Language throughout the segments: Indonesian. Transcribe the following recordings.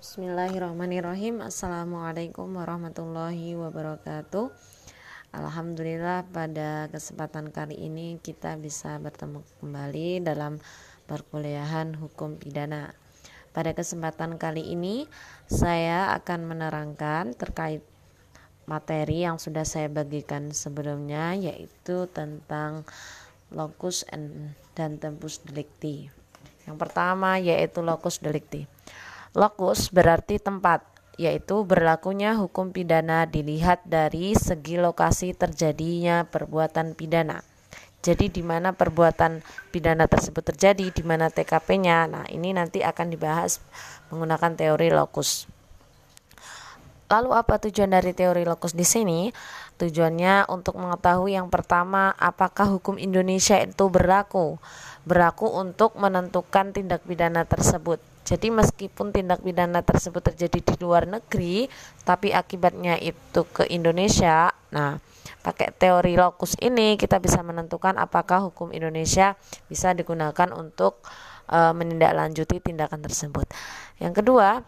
Bismillahirrahmanirrahim. Assalamualaikum warahmatullahi wabarakatuh. Alhamdulillah pada kesempatan kali ini kita bisa bertemu kembali dalam perkuliahan hukum pidana. Pada kesempatan kali ini saya akan menerangkan terkait materi yang sudah saya bagikan sebelumnya yaitu tentang locus dan tempus delicti yang pertama yaitu locus delicti Lokus berarti tempat, yaitu berlakunya hukum pidana dilihat dari segi lokasi terjadinya perbuatan pidana. Jadi di mana perbuatan pidana tersebut terjadi, di mana TKP-nya. Nah, ini nanti akan dibahas menggunakan teori lokus. Lalu apa tujuan dari teori lokus di sini? Tujuannya untuk mengetahui yang pertama apakah hukum Indonesia itu berlaku. Berlaku untuk menentukan tindak pidana tersebut. Jadi meskipun tindak pidana tersebut terjadi di luar negeri, tapi akibatnya itu ke Indonesia. Nah, pakai teori lokus ini kita bisa menentukan apakah hukum Indonesia bisa digunakan untuk e, menindaklanjuti tindakan tersebut. Yang kedua,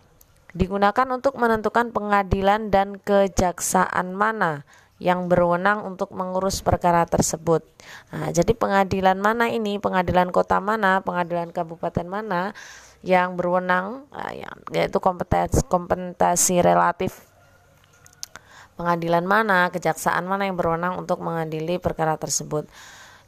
digunakan untuk menentukan pengadilan dan kejaksaan mana yang berwenang untuk mengurus perkara tersebut. Nah, jadi pengadilan mana ini? Pengadilan kota mana? Pengadilan kabupaten mana? yang berwenang yang, yaitu kompetensi kompetisi relatif pengadilan mana, kejaksaan mana yang berwenang untuk mengadili perkara tersebut.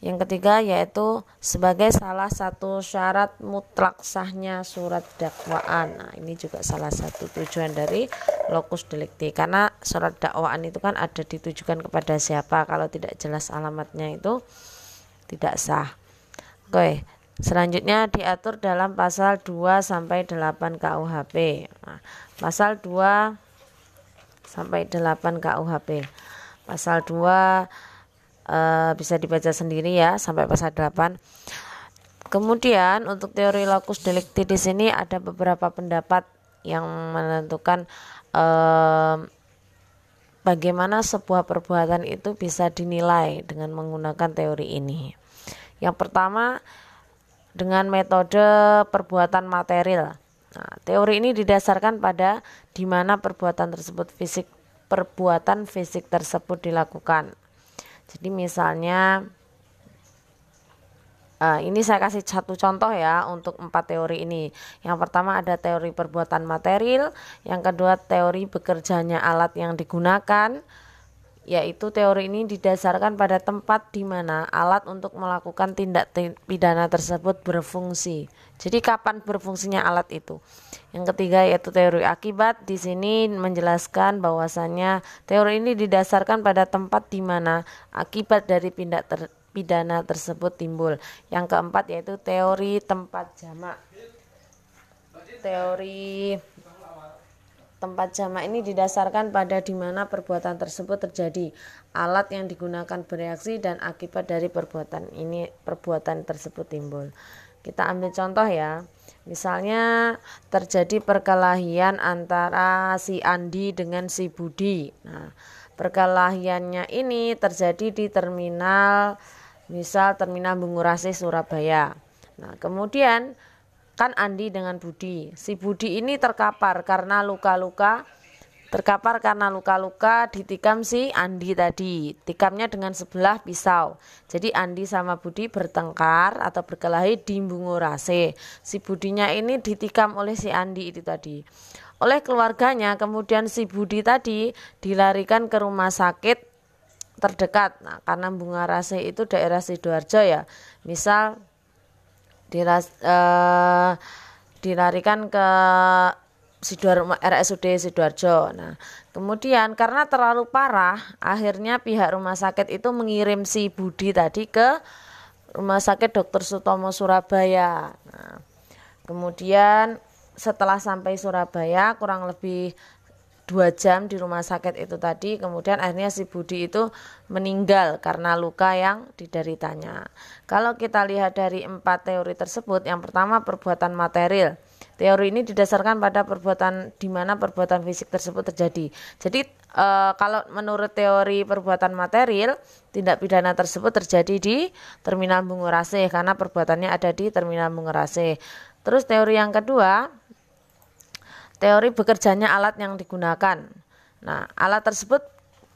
Yang ketiga yaitu sebagai salah satu syarat mutlak sahnya surat dakwaan. Nah, ini juga salah satu tujuan dari lokus delikti karena surat dakwaan itu kan ada ditujukan kepada siapa kalau tidak jelas alamatnya itu tidak sah. Oke, Selanjutnya diatur dalam pasal 2 sampai 8 KUHP. Nah, pasal 2 sampai 8 KUHP. Pasal 2 eh, bisa dibaca sendiri ya sampai pasal 8. Kemudian untuk teori locus delicti di sini ada beberapa pendapat yang menentukan e, bagaimana sebuah perbuatan itu bisa dinilai dengan menggunakan teori ini. Yang pertama dengan metode perbuatan material. Nah, teori ini didasarkan pada di mana perbuatan tersebut fisik perbuatan fisik tersebut dilakukan. Jadi misalnya uh, ini saya kasih satu contoh ya untuk empat teori ini. Yang pertama ada teori perbuatan material, yang kedua teori bekerjanya alat yang digunakan, yaitu teori ini didasarkan pada tempat di mana alat untuk melakukan tindak pidana tersebut berfungsi. Jadi kapan berfungsinya alat itu? Yang ketiga yaitu teori akibat. Di sini menjelaskan bahwasannya teori ini didasarkan pada tempat di mana akibat dari tindak ter pidana tersebut timbul. Yang keempat yaitu teori tempat jamak. Teori tempat jamak ini didasarkan pada di mana perbuatan tersebut terjadi, alat yang digunakan bereaksi dan akibat dari perbuatan ini perbuatan tersebut timbul. Kita ambil contoh ya. Misalnya terjadi perkelahian antara si Andi dengan si Budi. Nah, perkelahiannya ini terjadi di terminal misal terminal Bungurasi Surabaya. Nah, kemudian kan Andi dengan Budi. Si Budi ini terkapar karena luka-luka terkapar karena luka-luka ditikam si Andi tadi. Tikamnya dengan sebelah pisau. Jadi Andi sama Budi bertengkar atau berkelahi di Bungurase. Si Budinya ini ditikam oleh si Andi itu tadi. Oleh keluarganya, kemudian si Budi tadi dilarikan ke rumah sakit terdekat. Nah, karena Bungarase itu daerah Sidoarjo ya. Misal diras, uh, dilarikan ke Sidoar RSUD Sidoarjo. Nah, kemudian karena terlalu parah, akhirnya pihak rumah sakit itu mengirim si Budi tadi ke Rumah Sakit Dr. Sutomo Surabaya. Nah, kemudian setelah sampai Surabaya kurang lebih dua jam di rumah sakit itu tadi kemudian akhirnya si Budi itu meninggal karena luka yang dideritanya. Kalau kita lihat dari empat teori tersebut yang pertama perbuatan material. Teori ini didasarkan pada perbuatan di mana perbuatan fisik tersebut terjadi. Jadi e, kalau menurut teori perbuatan material tindak pidana tersebut terjadi di terminal Bungurase karena perbuatannya ada di terminal Bungurase terus teori yang kedua teori bekerjanya alat yang digunakan. Nah, alat tersebut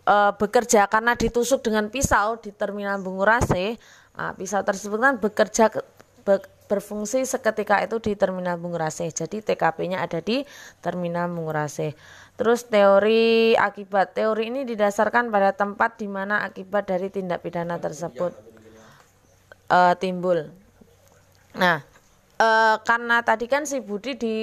e, bekerja karena ditusuk dengan pisau di terminal Bungurase. Nah, pisau tersebut kan bekerja be, berfungsi seketika itu di terminal Bungurase. Jadi TKP-nya ada di terminal Bungurase. Terus teori akibat. Teori ini didasarkan pada tempat di mana akibat dari tindak pidana tersebut e, timbul. Nah, e, karena tadi kan si Budi di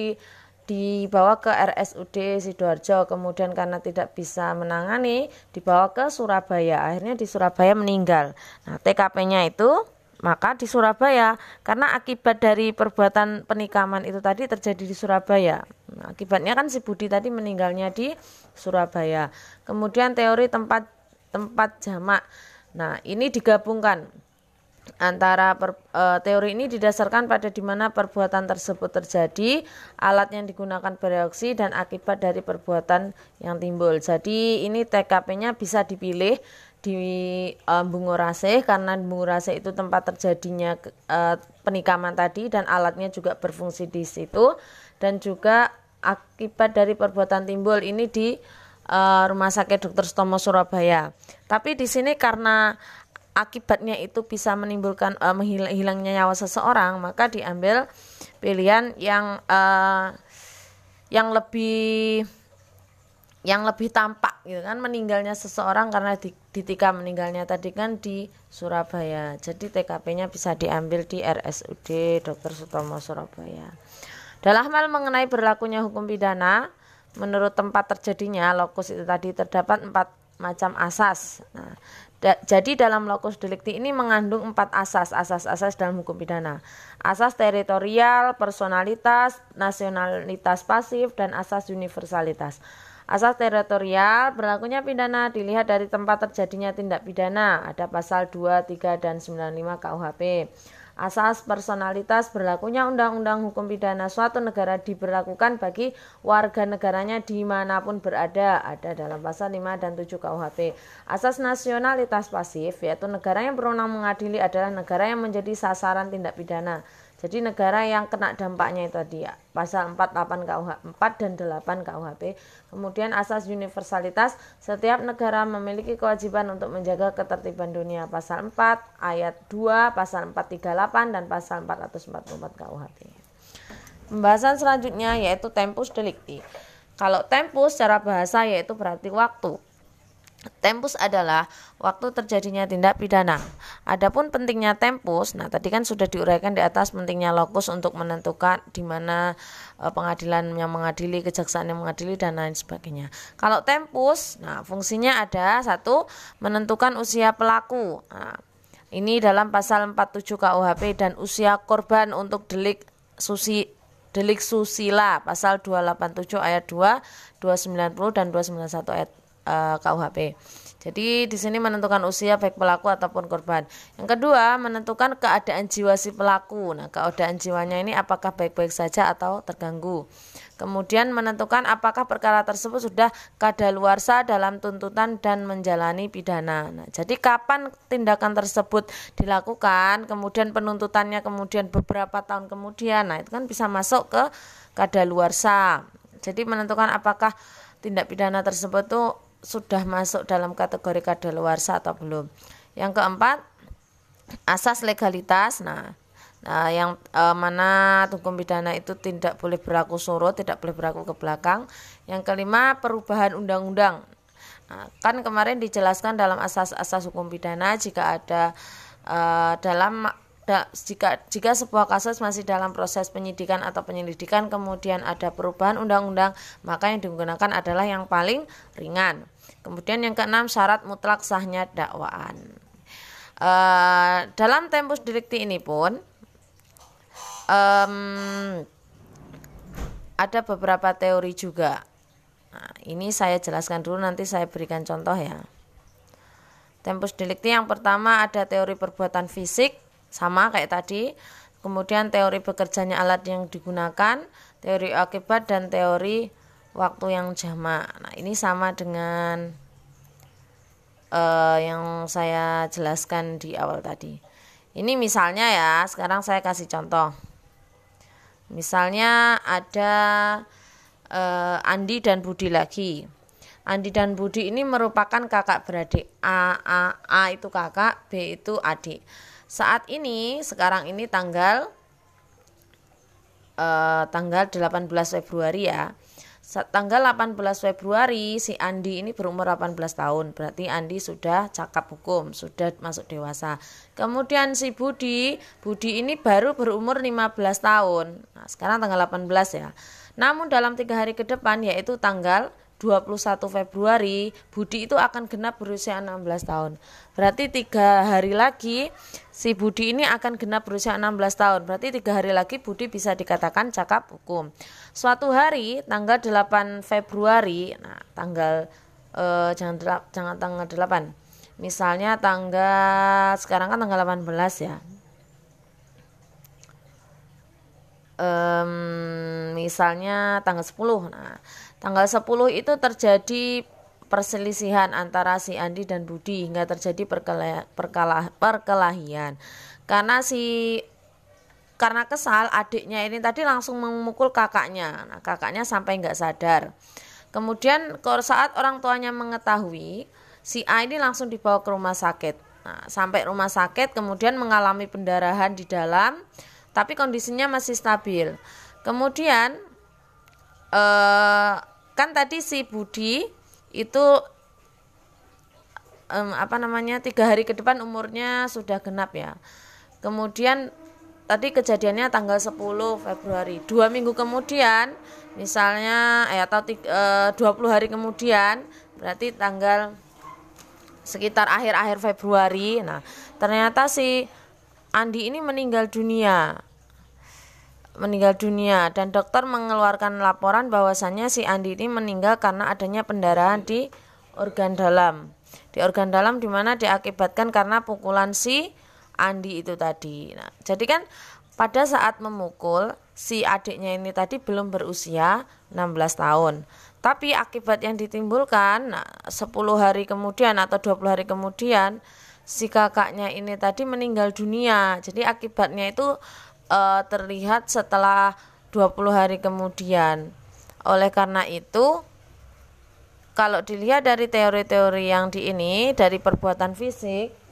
dibawa ke RSUD Sidoarjo kemudian karena tidak bisa menangani dibawa ke Surabaya. Akhirnya di Surabaya meninggal. Nah TKP-nya itu maka di Surabaya. Karena akibat dari perbuatan penikaman itu tadi terjadi di Surabaya. Nah, akibatnya kan si Budi tadi meninggalnya di Surabaya. Kemudian teori tempat tempat jamak. Nah ini digabungkan antara per, e, teori ini didasarkan pada di mana perbuatan tersebut terjadi, alat yang digunakan bereaksi dan akibat dari perbuatan yang timbul. Jadi ini TKP-nya bisa dipilih di e, Bungurase karena Bungurase itu tempat terjadinya e, penikaman tadi dan alatnya juga berfungsi di situ dan juga akibat dari perbuatan timbul ini di e, Rumah Sakit Dr. Stomo Surabaya. Tapi di sini karena akibatnya itu bisa menimbulkan uh, hilangnya nyawa seseorang maka diambil pilihan yang uh, yang lebih yang lebih tampak gitu kan meninggalnya seseorang karena di, ditika meninggalnya tadi kan di Surabaya jadi TKP-nya bisa diambil di RSUD Dr. Sutomo Surabaya dalam hal mengenai berlakunya hukum pidana menurut tempat terjadinya lokus itu tadi terdapat empat macam asas nah, Jadi dalam lokus delikti ini mengandung empat asas, asas-asas dalam hukum pidana. Asas teritorial, personalitas, nasionalitas pasif, dan asas universalitas. Asas teritorial berlakunya pidana dilihat dari tempat terjadinya tindak pidana. Ada pasal 2, 3, dan 95 KUHP. Asas personalitas berlakunya undang-undang hukum pidana suatu negara diberlakukan bagi warga negaranya di mana pun berada. Ada dalam pasal 5 dan 7 KUHP. Asas nasionalitas pasif yaitu negara yang berwenang mengadili adalah negara yang menjadi sasaran tindak pidana. Jadi negara yang kena dampaknya itu tadi ya, pasal 48 KUH 4 dan 8 KUHP. Kemudian asas universalitas, setiap negara memiliki kewajiban untuk menjaga ketertiban dunia pasal 4 ayat 2, pasal 438 dan pasal 444 KUHP. Pembahasan selanjutnya yaitu tempus delicti. Kalau tempus secara bahasa yaitu berarti waktu. Tempus adalah waktu terjadinya tindak pidana. Adapun pentingnya tempus, nah tadi kan sudah diuraikan di atas pentingnya lokus untuk menentukan di mana e, pengadilan yang mengadili, kejaksaan yang mengadili dan lain sebagainya. Kalau tempus, nah fungsinya ada satu menentukan usia pelaku. Nah, ini dalam pasal 47 KUHP dan usia korban untuk delik susi delik susila pasal 287 ayat 2, 290 dan 291 ayat eh, KUHP. Jadi di sini menentukan usia baik pelaku ataupun korban. Yang kedua, menentukan keadaan jiwa si pelaku. Nah, keadaan jiwanya ini apakah baik-baik saja atau terganggu. Kemudian menentukan apakah perkara tersebut sudah kadaluarsa dalam tuntutan dan menjalani pidana. Nah, jadi kapan tindakan tersebut dilakukan, kemudian penuntutannya kemudian beberapa tahun kemudian. Nah, itu kan bisa masuk ke kadaluarsa. Jadi menentukan apakah tindak pidana tersebut tuh sudah masuk dalam kategori kadaluarsa atau belum. Yang keempat, asas legalitas. Nah, nah yang e, mana hukum pidana itu tidak boleh berlaku surut, tidak boleh berlaku ke belakang. Yang kelima, perubahan undang-undang. Nah, kan kemarin dijelaskan dalam asas-asas hukum pidana jika ada e, dalam da, jika jika sebuah kasus masih dalam proses penyidikan atau penyelidikan kemudian ada perubahan undang-undang maka yang digunakan adalah yang paling ringan. Kemudian yang keenam syarat mutlak sahnya dakwaan. E, dalam tempus delikti ini pun um, ada beberapa teori juga. Nah, ini saya jelaskan dulu nanti saya berikan contoh ya. Tempus delikti yang pertama ada teori perbuatan fisik sama kayak tadi. Kemudian teori bekerjanya alat yang digunakan, teori akibat dan teori waktu yang jamak. Nah, ini sama dengan uh, yang saya jelaskan di awal tadi. Ini misalnya ya, sekarang saya kasih contoh. Misalnya ada uh, Andi dan Budi lagi. Andi dan Budi ini merupakan kakak beradik. A, A, A itu kakak, B itu adik. Saat ini, sekarang ini tanggal uh, tanggal 18 Februari ya. Tanggal 18 Februari si Andi ini berumur 18 tahun. Berarti Andi sudah cakap hukum, sudah masuk dewasa. Kemudian si Budi, Budi ini baru berumur 15 tahun. Nah, sekarang tanggal 18 ya. Namun dalam tiga hari ke depan yaitu tanggal 21 Februari Budi itu akan genap berusia 16 tahun berarti tiga hari lagi si Budi ini akan genap berusia 16 tahun berarti tiga hari lagi Budi bisa dikatakan cakap hukum suatu hari tanggal 8 Februari nah tanggal eh, jangan jangan tanggal 8 misalnya tanggal sekarang kan tanggal 18 ya. Um, misalnya tanggal 10 nah Tanggal 10 itu terjadi perselisihan antara si Andi dan Budi hingga terjadi perkelah, perkelah, perkelahian. Karena si karena kesal adiknya ini tadi langsung memukul kakaknya. Nah, kakaknya sampai nggak sadar. Kemudian saat orang tuanya mengetahui, si A ini langsung dibawa ke rumah sakit. Nah, sampai rumah sakit kemudian mengalami pendarahan di dalam, tapi kondisinya masih stabil. Kemudian eh, kan tadi si Budi itu um, apa namanya tiga hari ke depan umurnya sudah genap ya kemudian tadi kejadiannya tanggal 10 Februari. Dua minggu kemudian misalnya eh, atau eh, 20 hari kemudian berarti tanggal sekitar akhir-akhir Februari. Nah ternyata si Andi ini meninggal dunia. Meninggal dunia. Dan dokter mengeluarkan laporan bahwasannya si Andi ini meninggal karena adanya pendarahan di organ dalam. Di organ dalam di mana diakibatkan karena pukulan si Andi itu tadi. Nah, jadi kan pada saat memukul si adiknya ini tadi belum berusia 16 tahun. Tapi akibat yang ditimbulkan nah, 10 hari kemudian atau 20 hari kemudian si kakaknya ini tadi meninggal dunia. Jadi akibatnya itu uh, terlihat setelah 20 hari kemudian. Oleh karena itu, kalau dilihat dari teori-teori yang di ini dari perbuatan fisik,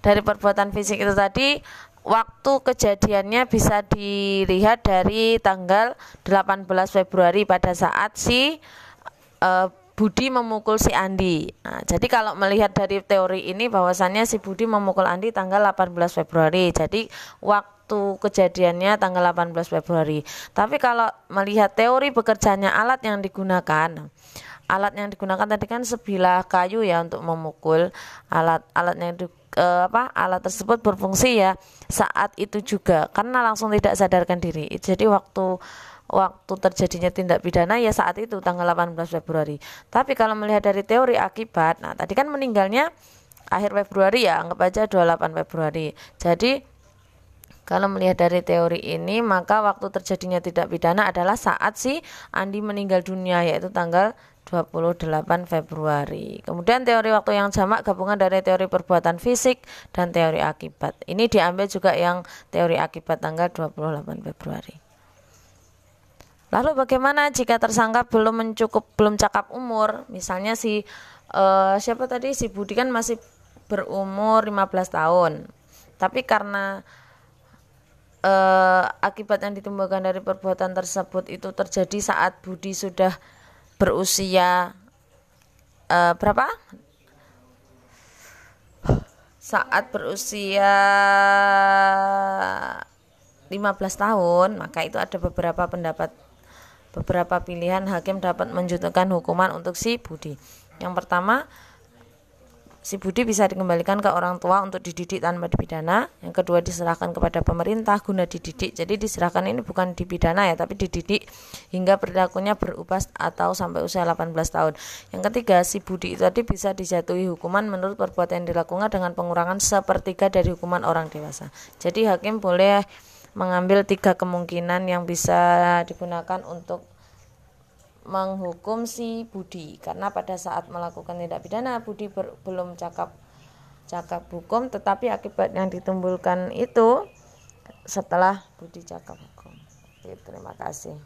dari perbuatan fisik itu tadi waktu kejadiannya bisa dilihat dari tanggal 18 Februari pada saat si uh, Budi memukul si Andi. Nah, jadi kalau melihat dari teori ini bahwasannya si Budi memukul Andi tanggal 18 Februari. Jadi waktu kejadiannya tanggal 18 Februari. Tapi kalau melihat teori bekerjanya alat yang digunakan, alat yang digunakan tadi kan sebilah kayu ya untuk memukul alat alatnya itu eh, apa alat tersebut berfungsi ya saat itu juga karena langsung tidak sadarkan diri. Jadi waktu waktu terjadinya tindak pidana ya saat itu tanggal 18 Februari. Tapi kalau melihat dari teori akibat, nah tadi kan meninggalnya akhir Februari ya, anggap aja 28 Februari. Jadi kalau melihat dari teori ini, maka waktu terjadinya tidak pidana adalah saat si Andi meninggal dunia yaitu tanggal 28 Februari. Kemudian teori waktu yang jamak gabungan dari teori perbuatan fisik dan teori akibat. Ini diambil juga yang teori akibat tanggal 28 Februari. Lalu bagaimana jika tersangka belum mencukup belum cakap umur? Misalnya si uh, siapa tadi si Budi kan masih berumur 15 tahun. Tapi karena eh, akibat yang ditimbulkan dari perbuatan tersebut itu terjadi saat Budi sudah berusia eh, berapa? Saat berusia 15 tahun, maka itu ada beberapa pendapat beberapa pilihan hakim dapat menjatuhkan hukuman untuk si Budi. Yang pertama, si Budi bisa dikembalikan ke orang tua untuk dididik tanpa dipidana. Yang kedua diserahkan kepada pemerintah guna dididik. Jadi diserahkan ini bukan dipidana ya, tapi dididik hingga perilakunya berubah atau sampai usia 18 tahun. Yang ketiga, si Budi itu tadi bisa dijatuhi hukuman menurut perbuatan yang dilakukan dengan pengurangan sepertiga dari hukuman orang dewasa. Jadi hakim boleh mengambil tiga kemungkinan yang bisa digunakan untuk menghukum si Budi karena pada saat melakukan tindak pidana Budi ber, belum cakap cakap hukum tetapi akibat yang ditimbulkan itu setelah Budi cakap hukum. Oke, terima kasih.